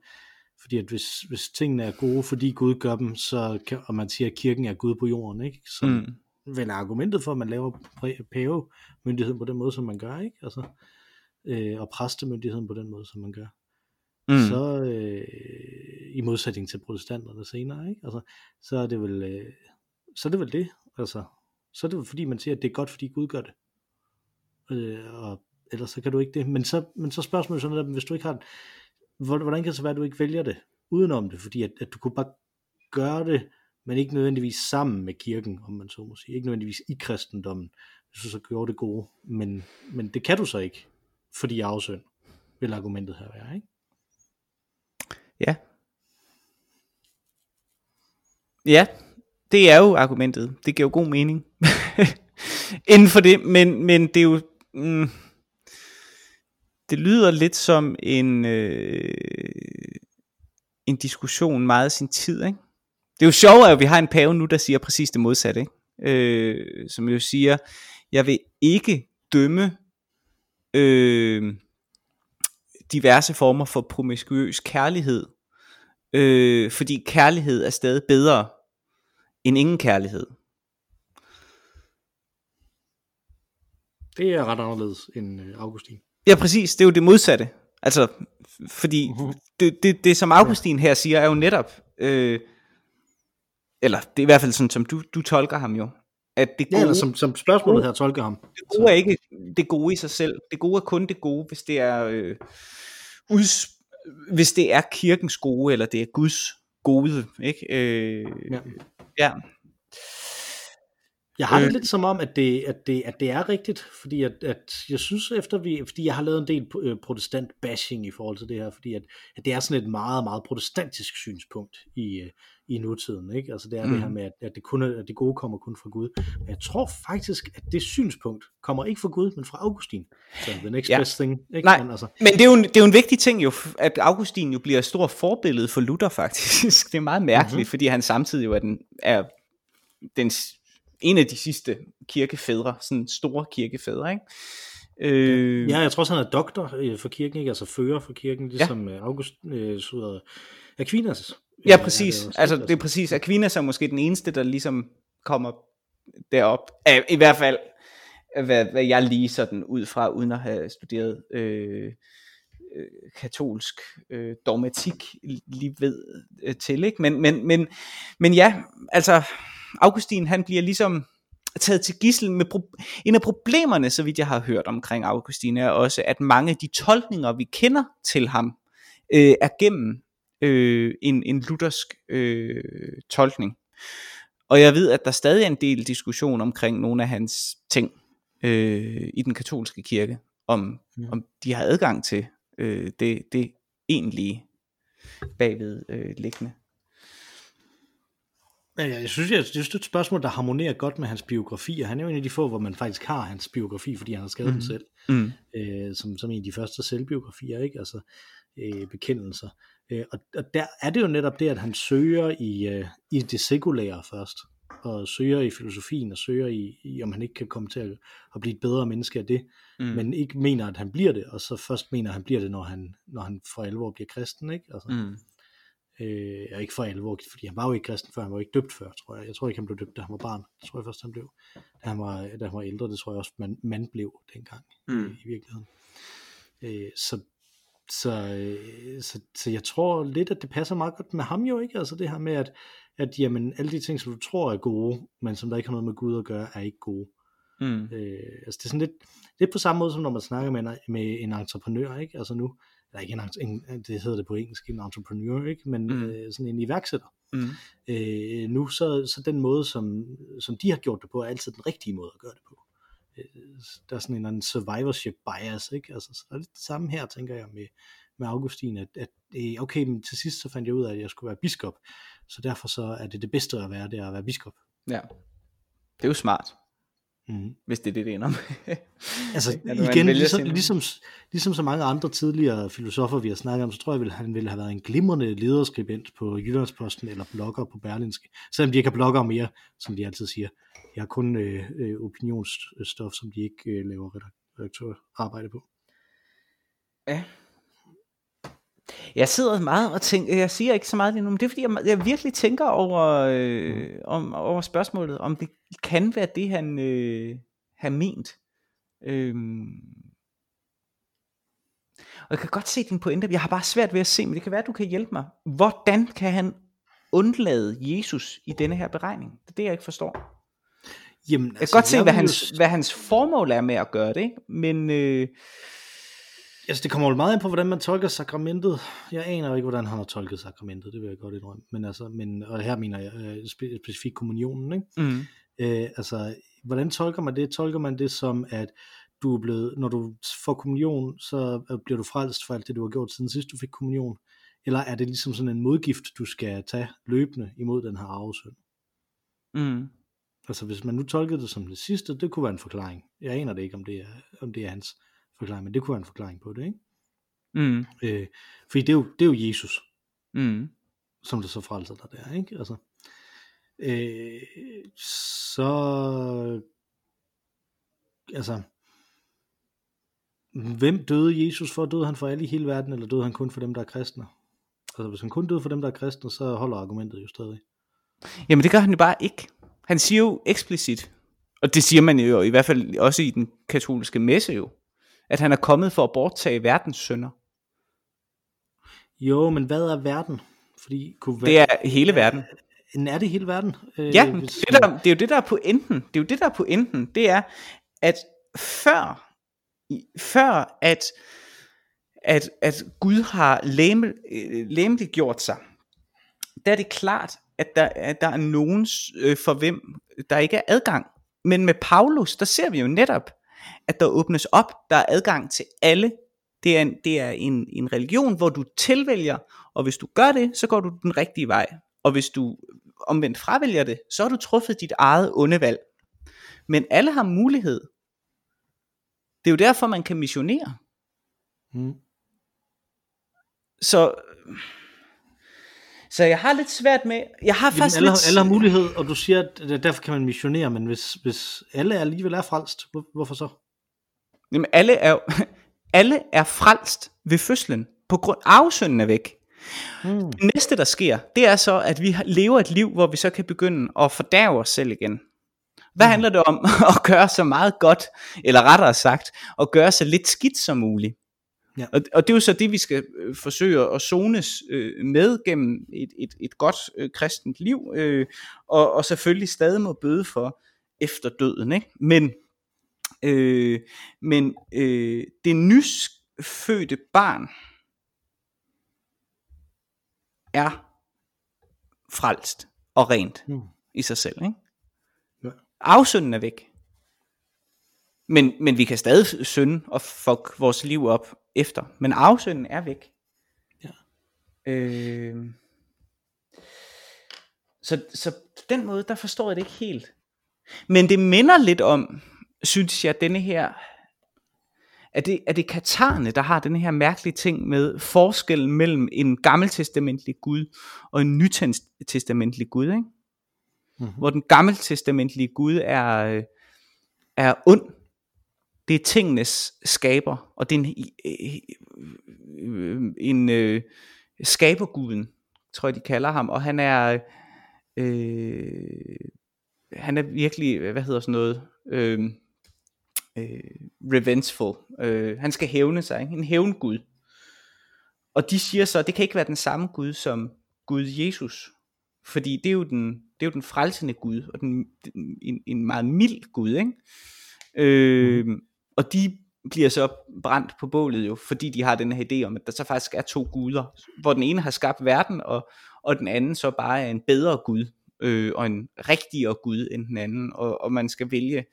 S1: fordi at hvis, hvis tingene er gode, fordi Gud gør dem, så kan, og man siger, at kirken er Gud på jorden, ikke? Som
S2: Mm.
S1: vel argumentet for, at man laver pavemyndigheden på den måde, som man gør, ikke? Altså, øh, og præstemyndigheden på den måde, som man gør
S2: Mm.
S1: så øh, i modsætning til protestanterne senere, ikke? Altså, så er det vel, øh, så er det vel det, altså, så er det vel fordi man siger, at det er godt, fordi Gud gør det. Øh, og ellers så kan du ikke det. Men så, men så spørgsmålet sådan, at hvis du ikke har, hvordan kan det så være, at du ikke vælger det udenom det? Fordi at, at du kunne bare gøre det, men ikke nødvendigvis sammen med kirken, om man så må sige. Ikke nødvendigvis i kristendommen, hvis du så gjorde det gode. Men, men det kan du så ikke, fordi afsøn, vil argumentet her være, ikke?
S2: Ja. Ja, det er jo argumentet. Det giver jo god mening. [laughs] Inden for det, men, men det er jo... Mm, det lyder lidt som en, øh, en diskussion meget af sin tid, ikke? Det er jo sjovt, at vi har en pave nu, der siger præcis det modsatte, ikke? Øh, som jo siger, jeg vil ikke dømme øh, diverse former for promiskuøs kærlighed, øh, fordi kærlighed er stadig bedre end ingen kærlighed.
S1: Det er ret anderledes end øh, Augustin.
S2: Ja, præcis, det er jo det modsatte. Altså, fordi
S1: Mhm.
S2: det, det, det som Augustin her siger, er jo netop, øh, eller det er i hvert fald sådan, som du, du tolker ham jo, at det
S1: Ja,
S2: gode,
S1: eller som, som spørgsmålet her tolker ham.
S2: det gode er ikke det gode i sig selv. Det gode er kun det gode, hvis det er øh, uds, hvis det er kirkens gode, eller det er Guds gode, ikke? Øh,
S1: Ja.
S2: ja.
S1: Jeg har det
S2: Øh.
S1: lidt som om, at det, at det, at det er rigtigt, fordi at, at jeg synes efter vi, fordi jeg har lavet en del øh, protestant bashing i forhold til det her, fordi at, at det er sådan et meget, meget protestantisk synspunkt i, øh, i nutiden, ikke? Altså det er mm. det her
S2: Mm.
S1: med, at, at, det kun er, at det gode kommer kun fra Gud. Men jeg tror faktisk, at det synspunkt kommer ikke fra Gud, men fra Augustin. Så the next
S2: Ja.
S1: best thing, ikke?
S2: Nej.
S1: Men altså,
S2: Men det er, jo en, det er jo en vigtig ting jo, at Augustin jo bliver et stort forbillede for Luther [laughs] faktisk. Det er meget mærkeligt,
S1: Mhm.
S2: mm-hmm. fordi han samtidig jo er, den, er den, en af de sidste kirkefædre, sådan store kirkefædre, ikke? Øh,
S1: Ja, jeg tror også, han er doktor øh, for kirken, ikke? Altså fører for kirken, ligesom ja. August øh, Aquinas.
S2: Ja,
S1: Øh,
S2: præcis.
S1: er det
S2: altså, det er præcis. Aquinas er måske den eneste, der ligesom kommer derop. Æh, I hvert fald, hvad, hvad jeg lige sådan ud fra, uden at have studeret øh, øh, katolsk øh, dogmatik, lige ved øh, til. Ikke? Men, men, men, men ja, altså, Augustin, han bliver ligesom taget til gissel med pro- en af problemerne, så vidt jeg har hørt omkring Augustin, er også, at mange af de tolkninger, vi kender til ham, øh, er gennem øh, en, en luthersk øh, tolkning. Og jeg ved, at der stadig er en del diskussion omkring nogle af hans ting øh, i den katolske kirke, om,
S1: Ja.
S2: om de har adgang til øh, det, det egentlige bagved øh, liggende.
S1: Jeg synes, jeg, det er et spørgsmål, der harmonerer godt med hans biografi, og han er jo en af de få, hvor man faktisk har hans biografi, fordi han har skrevet mm. den selv,
S2: Mm.
S1: øh, som, som en af de første selvbiografier, ikke? Altså øh, bekendelser. Øh, og, og der er det jo netop det, at han søger i, øh, i det sekulære først, og søger i filosofien, og søger i, i om han ikke kan komme til at, at blive et bedre menneske af det,
S2: mm.
S1: men ikke mener, at han bliver det, og så først mener, at han bliver det, når han, når han for alvor bliver kristen, ikke? Altså,
S2: Mm.
S1: Øh, og ikke for alvor, fordi han var jo ikke kristen før, han var ikke døbt før, tror jeg. Jeg tror ikke, han blev døbt, da han var barn. Det tror jeg først, han blev. Da han var, da han var ældre, det tror jeg også, man, man blev dengang
S2: Mm.
S1: i virkeligheden. Øh, så, så, øh, så, så jeg tror lidt, at det passer meget godt med ham jo, ikke? Altså det her med, at, at jamen, alle de ting, som du tror er gode, men som der ikke har noget med Gud at gøre, er ikke gode.
S2: Mm.
S1: Øh, altså det er sådan lidt, lidt på samme måde, som når man snakker med en, med en entreprenør, ikke? Altså nu, eller ikke en, en, det hedder det på engelsk, en entrepreneur, ikke? Men
S2: mm.
S1: øh, sådan en iværksætter.
S2: Mm.
S1: Øh, nu så, så den måde, som, som de har gjort det på, er altid den rigtige måde at gøre det på. Øh, der er sådan en eller anden survivorship bias, ikke? Altså, så er det det samme her, tænker jeg, med, med Augustin, at, at øh, okay, men til sidst så fandt jeg ud af, at jeg skulle være biskop, så derfor så er det det bedste at være, det er at være biskop.
S2: Ja. Det er jo smart,
S1: Mm.
S2: hvis det er det, det ender med. [laughs]
S1: Altså igen, ligesom,
S2: sin-
S1: ligesom, ligesom så mange andre tidligere filosofer, vi har snakket om, så tror jeg, at han ville have været en glimrende lederskribent på Jyllandsposten eller blogger på Berlinske. Selvom de ikke har blogger mere, som de altid siger. Jeg har kun øh, øh, opinionsstof, som de ikke øh, laver redak- redaktørarbejde på.
S2: Ja. Jeg sidder meget og tænker, jeg siger ikke så meget lige nu, men det er fordi, jeg, jeg virkelig tænker over, øh, om, over spørgsmålet, om det kan være det, han øh, har ment. Øhm. Og jeg kan godt se din pointe, jeg har bare svært ved at se, men det kan være, at du kan hjælpe mig. Hvordan kan han undlade Jesus i denne her beregning? Det er det, jeg ikke forstår.
S1: Jamen,
S2: Jeg kan godt se, hvad hans, hvad hans formål er med at gøre det, ikke? men... Øh,
S1: Altså, det kommer jo meget ind på, hvordan man tolker sakramentet. Jeg aner ikke, hvordan han har tolket sakramentet, det vil jeg godt indrømme. Men altså, men, og her mener jeg øh, spe- specifikt kommunionen, ikke?
S2: mm,
S1: Øh, altså, hvordan tolker man det? Tolker man det som, at du er blevet, når du får kommunion, så øh, bliver du frelst for alt det, du har gjort siden sidst du fik kommunion? Eller er det ligesom sådan en modgift, du skal tage løbende imod den her arvesynd?
S2: mm,
S1: Altså, hvis man nu tolkede det som det sidste, det kunne være en forklaring. Jeg aner det ikke, om det er, om det er hans forklaring, men det kunne være en forklaring på det, ikke?
S2: mm,
S1: Øh, fordi det er, jo, det er jo Jesus,
S2: mm,
S1: som der så frelser dig der, ikke? Altså, øh, så, altså, hvem døde Jesus for? Døde han for alle i hele verden, eller døde han kun for dem, der er kristne? Altså, hvis han kun døde for dem, der er kristne, så holder argumentet jo stadig.
S2: Jamen det gør han jo bare ikke. Han siger jo eksplicit, og det siger man jo i hvert fald også i den katolske messe jo, at han er kommet for at borttage verdens sønder.
S1: Jo, men hvad er verden? Fordi kunne
S2: Det er hele verden.
S1: er, er det hele verden? Øh,
S2: Ja,
S1: hvis-
S2: det, der, det er jo det, der er pointen. Det er jo det, der er pointen. Det er, at før, før at, at, at Gud har læme, øh, læmeligt gjort sig, der er det klart, at der, at der er nogen, øh, for hvem der ikke er adgang. Men med Paulus, der ser vi jo netop, at der åbnes op, der er adgang til alle. Det er, en, det er en, en religion, hvor du tilvælger, og hvis du gør det, så går du den rigtige vej. Og hvis du omvendt fravælger det, så har du truffet dit eget onde valg. Men alle har mulighed. Det er jo derfor, man kan missionere.
S1: Mm.
S2: Så, så jeg har lidt svært med, jeg har
S1: Jamen,
S2: faktisk
S1: alle,
S2: lidt,
S1: har, alle har mulighed, og du siger, at derfor kan man missionere, men hvis, hvis alle alligevel er frelst, hvor, hvorfor så?
S2: Jamen, alle er, [laughs] alle er frelst ved fødslen. På grund arvesynden er væk. Mm. Det næste, der sker, det er så, at vi lever et liv, hvor vi så kan begynde at fordærve os selv igen. Hvad mm. handler det om? [laughs] at gøre så meget godt, eller rettere sagt, at gøre så lidt skidt som muligt. Ja. Og, og det er jo så det, vi skal øh, forsøge at zones øh, med gennem et, et, et godt øh, kristent liv, øh, og, og selvfølgelig stadig må bøde for efter døden. Ikke? Men, øh, men øh, det nysfødte barn er frelst og rent mm. i sig selv. Ikke? Ja. Afsynden er væk. Men, men vi kan stadig synde og fuck vores liv op efter. Men afsynden er væk. Ja. Øh, så, så på den måde, der forstår jeg det ikke helt. Men det minder lidt om, synes jeg, denne her, er det, er det katarne, der har den her mærkelige ting med forskellen mellem en gammeltestamentlig Gud og en nytestamentlig Gud, ikke? Mm-hmm. Hvor den gammeltestamentlige Gud er, er ond, det er tingenes skaber, og det er en, en, en øh, skaberguden, tror jeg de kalder ham, og han er, øh, han er virkelig, hvad hedder sådan noget, øh, øh, revengeful. Øh, han skal hævne sig, ikke? en hævngud. Og de siger så, at det kan ikke være den samme Gud som Gud Jesus. Fordi det er jo den, det er jo den frelsende Gud, og den, en, en meget mild Gud. Ikke? Øh, mm. Og de bliver så brændt på bålet jo, fordi de har den her idé om, at der så faktisk er to guder, hvor den ene har skabt verden, og, og den anden så bare er en bedre Gud, øh, og en rigtigere Gud end den anden, og, og man skal vælge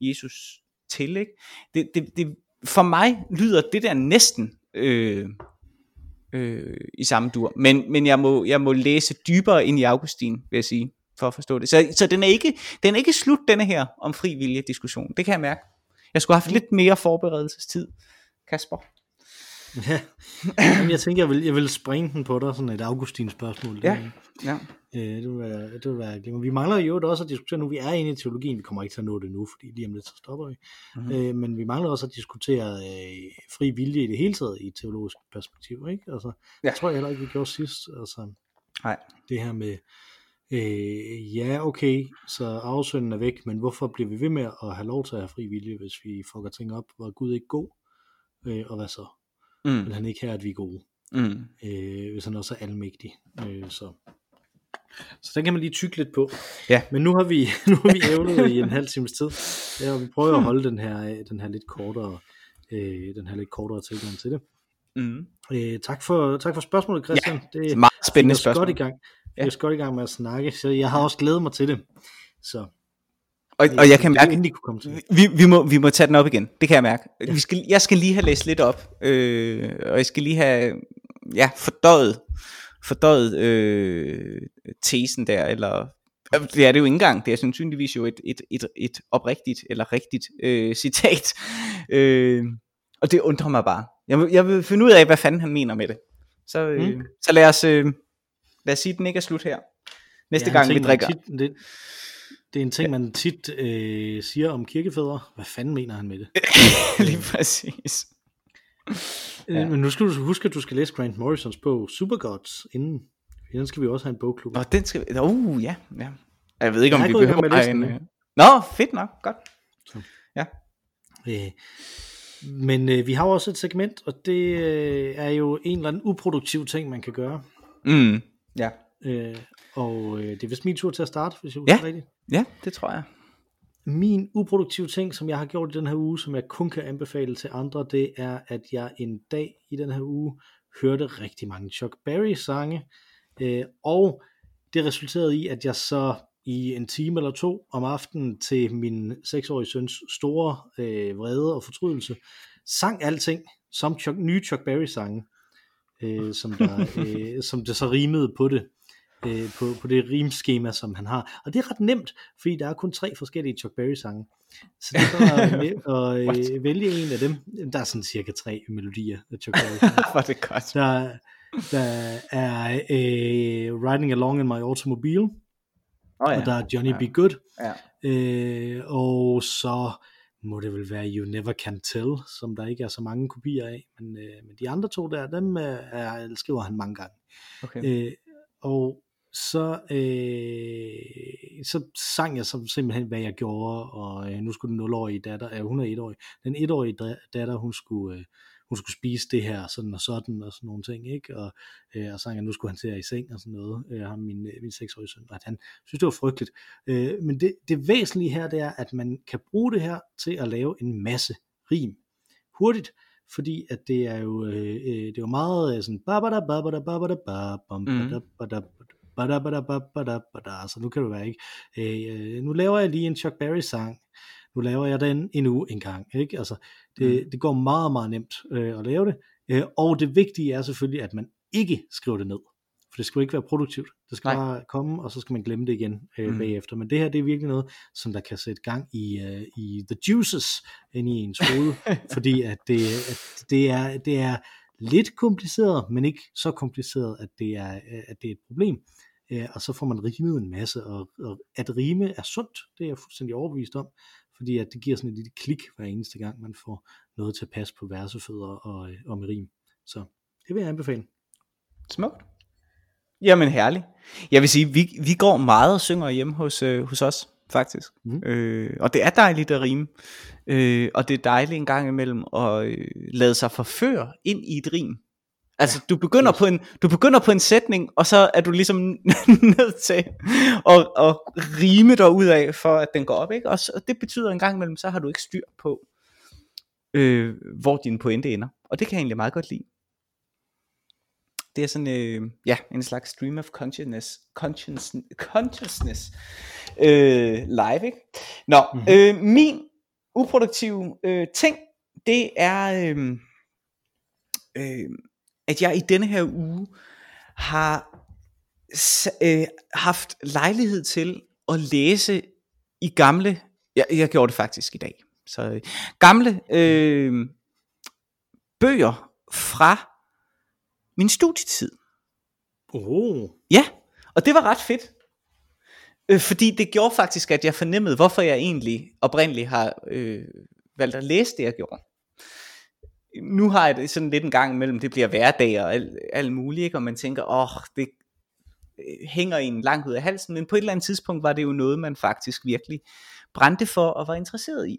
S2: Jesus til. Ikke? Det, det, det, for mig lyder det der næsten øh, øh, i samme dur, men, men jeg, må, jeg må læse dybere ind i Augustin, vil jeg sige, for at forstå det. Så, så den, er ikke, den er ikke slut, denne her om fri vilje diskussion. Det kan jeg mærke. Jeg skulle have haft lidt mere forberedelsestid, Kasper.
S1: Ja, Jamen, jeg tænker, jeg vil, jeg vil springe den på dig, sådan et Augustin spørgsmål.
S2: Ja, ja.
S1: Øh, det vil være, det vil være Vi mangler jo også at diskutere nu, vi er inde i teologien, vi kommer ikke til at nå det nu, fordi lige om lidt så stopper vi. Mm-hmm. Øh, men vi mangler også at diskutere øh, fri vilje i det hele taget i et teologisk perspektiv, ikke? Altså, ja. jeg tror jeg heller ikke, vi gjorde sidst. Altså,
S2: Nej.
S1: Det her med, Øh, ja, okay, så afsønden er væk, men hvorfor bliver vi ved med at have lov til at have fri vilje, hvis vi fucker ting op? Var Gud ikke god? Øh, og hvad så? Mm. Vil han ikke have, at vi er gode? Mm. Øh, hvis han også er almægtig. Øh, så. så den kan man lige tykke lidt på.
S2: Ja.
S1: Men nu har vi, [laughs] nu har vi ævlet i en halv times tid, ja, og vi prøver at holde den her, den her lidt kortere, øh, den her lidt kortere tilgang til det. Mm. Øh, tak, for, tak for spørgsmålet, Christian.
S2: Ja, det er meget spændende spørgsmål.
S1: godt i gang jeg skal godt i gang med at snakke, så jeg har også glædet mig til det. Så.
S2: Og, og jeg kan mærke, kunne komme til. Vi, vi, må, vi må tage den op igen, det kan jeg mærke. Ja. Vi skal, jeg skal lige have læst lidt op, øh, og jeg skal lige have ja, fordøjet, fordøjet øh, tesen der, eller det er det jo ikke engang, det er sandsynligvis jo et, et, et, et oprigtigt eller rigtigt øh, [laughs] citat. Øh, og det undrer mig bare. Jeg vil, jeg vil finde ud af, hvad fanden han mener med det. Så, øh, mm. så lad os... Øh, lad os sige, at den ikke er slut her. Næste ja, gang ting, vi drikker.
S1: Tit, det, det er en ting, ja. man tit øh, siger om kirkefædre. Hvad fanden mener han med det? [laughs]
S2: Lige præcis.
S1: Øh, ja. Men nu skal du huske, at du skal læse Grant Morrisons bog Supergods inden. Den skal vi også have en bogklub.
S2: Nå, den skal vi... Uh, ja, ja. Jeg ved ikke, om vi behøver en... Øh, Nå, fedt nok. Godt. Så. Ja.
S1: Øh, men øh, vi har også et segment, og det øh, er jo en eller anden uproduktiv ting, man kan gøre.
S2: Mm. Ja.
S1: Øh, og øh, det er vist min tur til at starte, hvis jeg
S2: husker ja. rigtigt. Ja, det tror jeg.
S1: Min uproduktive ting, som jeg har gjort i den her uge, som jeg kun kan anbefale til andre, det er, at jeg en dag i den her uge hørte rigtig mange Chuck Berry sange, øh, og det resulterede i, at jeg så i en time eller to om aftenen til min seksårige søns store øh, vrede og fortrydelse, sang alting som Chuck, nye Chuck Berry sange øh, som, der, øh, som det så rimede på det, øh, på, på det rimskema, som han har. Og det er ret nemt, fordi der er kun tre forskellige Chuck Berry sange. Så det er bare [laughs] at øh, vælge en af dem. Der er sådan cirka tre melodier af Chuck Berry. [laughs]
S2: Hvor det godt.
S1: Der, der er øh, Riding Along in My Automobile, oh, ja. og der er Johnny ja. Be Good,
S2: ja.
S1: øh, og så må det vel være You Never Can Tell, som der ikke er så mange kopier af, men, øh, men de andre to der, dem øh, er, skriver han mange gange.
S2: Okay.
S1: Øh, og så, øh, så sang jeg så simpelthen, hvad jeg gjorde, og øh, nu skulle den 0-årige datter, øh, hun er 1-årig, den 1-årige datter, hun skulle, øh, hun skulle spise det her, sådan og sådan, og sådan nogle ting, ikke? Og, øh, og sang, at nu skulle han til i seng og sådan noget, øh, ham min, min 6-årige søn, og at han synes, det var frygteligt. Øh, men det, det væsentlige her, det er, at man kan bruge det her til at lave en masse rim hurtigt, fordi at det er jo øh, det er jo meget sådan ba ba da ba ba da ba ba da ba bam ba da ba da ba da ba da ba ba da ba da så nu kan det være ikke øh, nu laver jeg lige en Chuck Berry sang nu laver jeg den endnu en gang ikke altså det, mm. det går meget meget nemt øh, at lave det øh, og det vigtige er selvfølgelig at man ikke skriver det ned for det skal jo ikke være produktivt. Det skal Nej. bare komme, og så skal man glemme det igen øh, mm. bagefter. Men det her, det er virkelig noget, som der kan sætte gang i, øh, i the juices ind i ens hoved, [laughs] fordi at det, at det, er, det er lidt kompliceret, men ikke så kompliceret, at det er, at det er et problem. Øh, og så får man rimet en masse, og, og at rime er sundt, det er jeg fuldstændig overbevist om, fordi at det giver sådan et lille klik hver eneste gang, man får noget til at passe på versefødder og, og med rim. Så det vil jeg anbefale.
S2: Smukt. Jamen herlig. Jeg vil sige, vi, vi går meget og synger hjemme hos, øh, hos os, faktisk. Mm. Øh, og det er dejligt at rime. Øh, og det er dejligt en gang imellem at øh, lade sig forføre ind i et rim. Altså du begynder på en du begynder på en sætning og så er du ligesom [laughs] nødt til at, at rime dig ud af for at den går op, ikke? Og, så, og det betyder en gang imellem så har du ikke styr på øh, hvor din pointe ender. Og det kan jeg egentlig meget godt lide. Det er sådan, øh, ja, en slags stream of consciousness, consciousness, consciousness øh, live, ikke? Nå, mm-hmm. øh, min uproduktive øh, ting, det er, øh, øh, at jeg i denne her uge har øh, haft lejlighed til at læse i gamle, jeg, jeg gjorde det faktisk i dag, så øh, gamle øh, bøger fra min studietid.
S1: Oh.
S2: Ja, og det var ret fedt. Øh, fordi det gjorde faktisk, at jeg fornemmede, hvorfor jeg egentlig oprindeligt har øh, valgt at læse det, jeg gjorde. Nu har jeg det sådan lidt en gang imellem, det bliver hverdag og alt, alt muligt, ikke? og man tænker, åh, oh, det øh, hænger en langt ud af halsen, men på et eller andet tidspunkt var det jo noget, man faktisk virkelig brændte for og var interesseret i.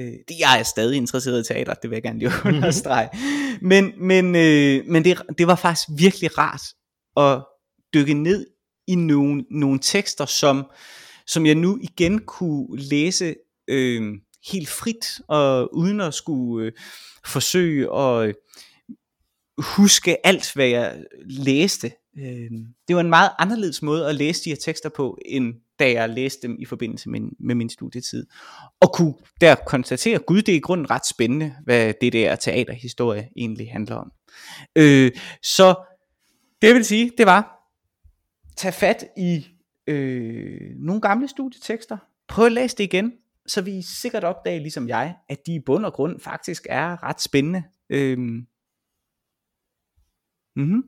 S2: Øh, det, jeg er stadig interesseret i teater, det vil jeg gerne lige understrege. men men, øh, men det, det var faktisk virkelig rart at dykke ned i nogle, nogle tekster, som, som jeg nu igen kunne læse øh, helt frit, og uden at skulle øh, forsøge at øh, huske alt, hvad jeg læste. Øh, det var en meget anderledes måde at læse de her tekster på, end da jeg læste dem i forbindelse med, med min studietid. Og kunne der konstatere, gud det er i grunden ret spændende, hvad det der teaterhistorie egentlig handler om. Øh, så det vil sige, det var, tage fat i øh, nogle gamle studietekster, prøv at læse det igen, så vi sikkert opdage, ligesom jeg, at de i bund og grund faktisk er ret spændende. Øh,
S1: mm-hmm.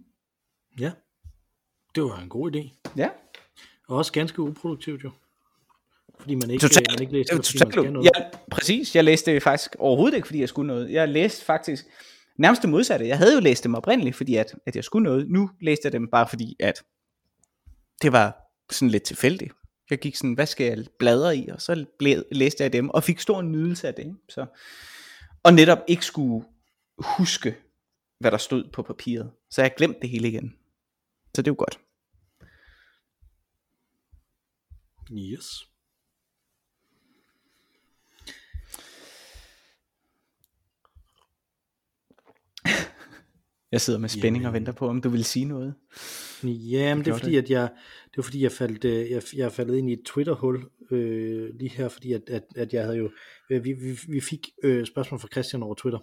S1: Ja, det var en god idé.
S2: Ja.
S1: Og også ganske uproduktivt jo. Fordi man ikke, totalt, man ikke læste det,
S2: fordi man noget. Ja, præcis. Jeg læste det faktisk overhovedet ikke, fordi jeg skulle noget. Jeg læste faktisk nærmest det modsatte. Jeg havde jo læst dem oprindeligt, fordi at, at jeg skulle noget. Nu læste jeg dem bare fordi, at det var sådan lidt tilfældigt. Jeg gik sådan, hvad skal jeg bladre i? Og så læste jeg dem, og fik stor nydelse af det. Så, og netop ikke skulle huske, hvad der stod på papiret. Så jeg glemte det hele igen. Så det er jo godt.
S1: Yes.
S2: Jeg sidder med spænding Jamen. og venter på, om du vil sige noget.
S1: Ja, men det er fordi, det. at jeg, det var fordi, jeg faldt, øh, jeg, jeg faldt ind i et Twitter-hul øh, lige her, fordi at, at, at jeg havde jo, øh, vi, vi, vi fik øh, spørgsmål fra Christian over Twitter.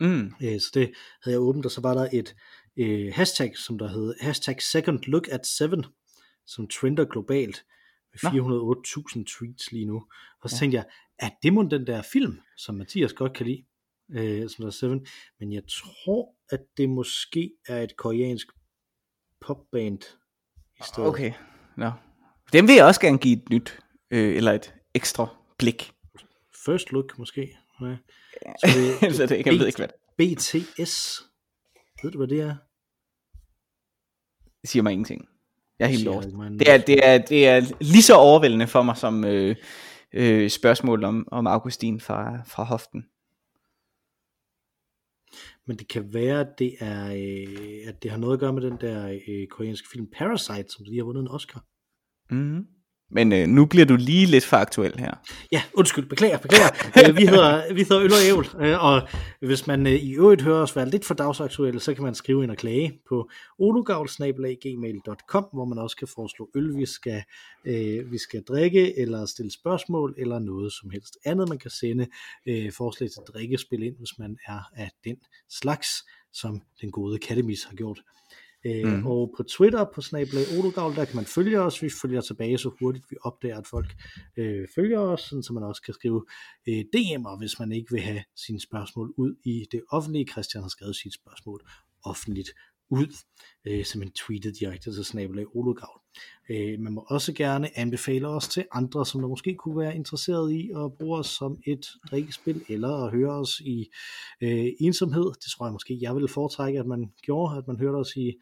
S2: Mm.
S1: Øh, så det havde jeg åbent, og så var der et øh, hashtag, som der hed hashtag second look at seven, som trender globalt med 408.000 tweets lige nu. Og så ja. tænkte jeg, er det må den der film, som Mathias godt kan lide, øh, som der er Seven, men jeg tror, at det måske er et koreansk popband
S2: i stedet. Okay, no. Dem vil jeg også gerne give et nyt, øh, eller et ekstra blik.
S1: First Look måske. Ja. [laughs]
S3: Så det, så det, jeg ved ikke, hvad
S1: BTS. Ved du, hvad det er?
S3: Det siger mig ingenting. Jeg er helt lost. Det er, det, er, det er lige så overvældende for mig som øh, øh, spørgsmål om, om Augustin fra, fra hoften.
S1: Men det kan være, at det, er, øh, at det har noget at gøre med den der øh, koreanske film Parasite, som lige har vundet en Oscar.
S3: Mm-hmm. Men øh, nu bliver du lige lidt for aktuel her.
S1: Ja, undskyld, beklager, beklager. Øh, vi, hedder, vi hedder Øl og Ævl, øh, og hvis man øh, i øvrigt hører os være lidt for dagsaktuelle, så kan man skrive ind og klage på olugavl.gmail.com, hvor man også kan foreslå øl, vi skal, øh, vi skal drikke, eller stille spørgsmål, eller noget som helst andet. Man kan sende øh, forslag til drikkespil ind, hvis man er af den slags, som den gode Katemis har gjort. Mm. Og på Twitter, på Snablag Odogavl, der kan man følge os. Vi følger tilbage så hurtigt, vi opdager, at folk øh, følger os, sådan, så man også kan skrive øh, DM'er, hvis man ikke vil have sine spørgsmål ud i det offentlige. Christian har skrevet sit spørgsmål offentligt ud, øh, som en tweetet direkte til Snablag Odogavl. Øh, man må også gerne anbefale os til andre, som der måske kunne være interesseret i at bruge os som et drikkespil, eller at høre os i øh, ensomhed. Det tror jeg måske, jeg ville foretrække, at man gjorde, at man hørte os i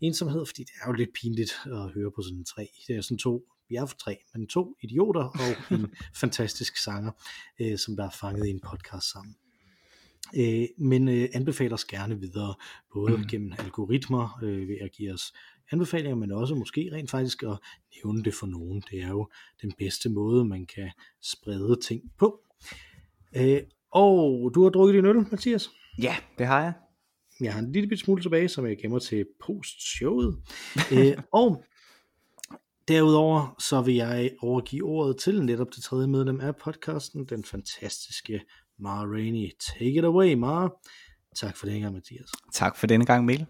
S1: ensomhed, fordi det er jo lidt pinligt at høre på sådan tre. Det er sådan to vi er for tre, men to idioter og en [laughs] fantastisk sanger, øh, som der er fanget i en podcast sammen. Øh, men øh, anbefaler os gerne videre, både mm. gennem algoritmer øh, ved at give os anbefalinger, men også måske rent faktisk at nævne det for nogen. Det er jo den bedste måde, man kan sprede ting på. Øh, og du har drukket din øl, Mathias?
S3: Ja, det har jeg.
S1: Jeg har en lille smule tilbage, som jeg gemmer til post-showet. øh, [laughs] og derudover så vil jeg overgive ordet til netop det tredje medlem af podcasten, den fantastiske Mara Rainey. Take it away, Mara. Tak for denne gang, Mathias.
S3: Tak for denne gang, Mikkel.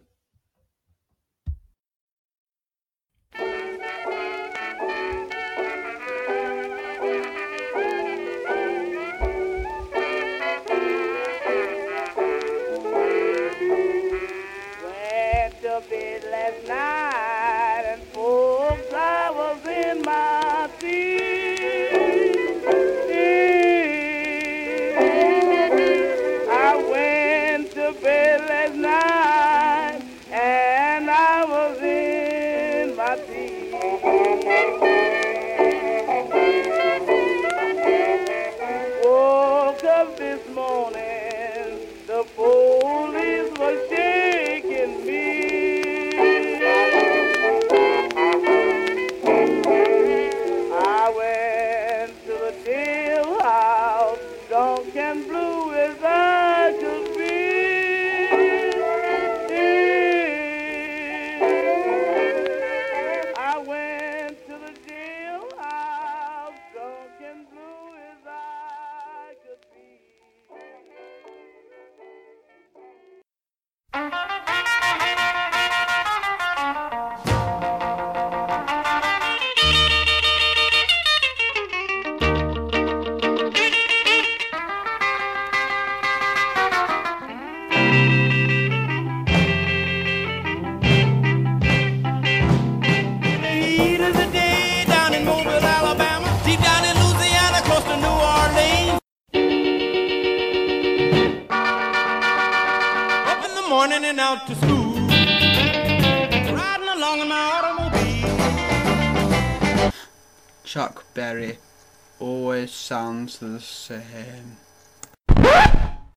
S4: Chuck Berry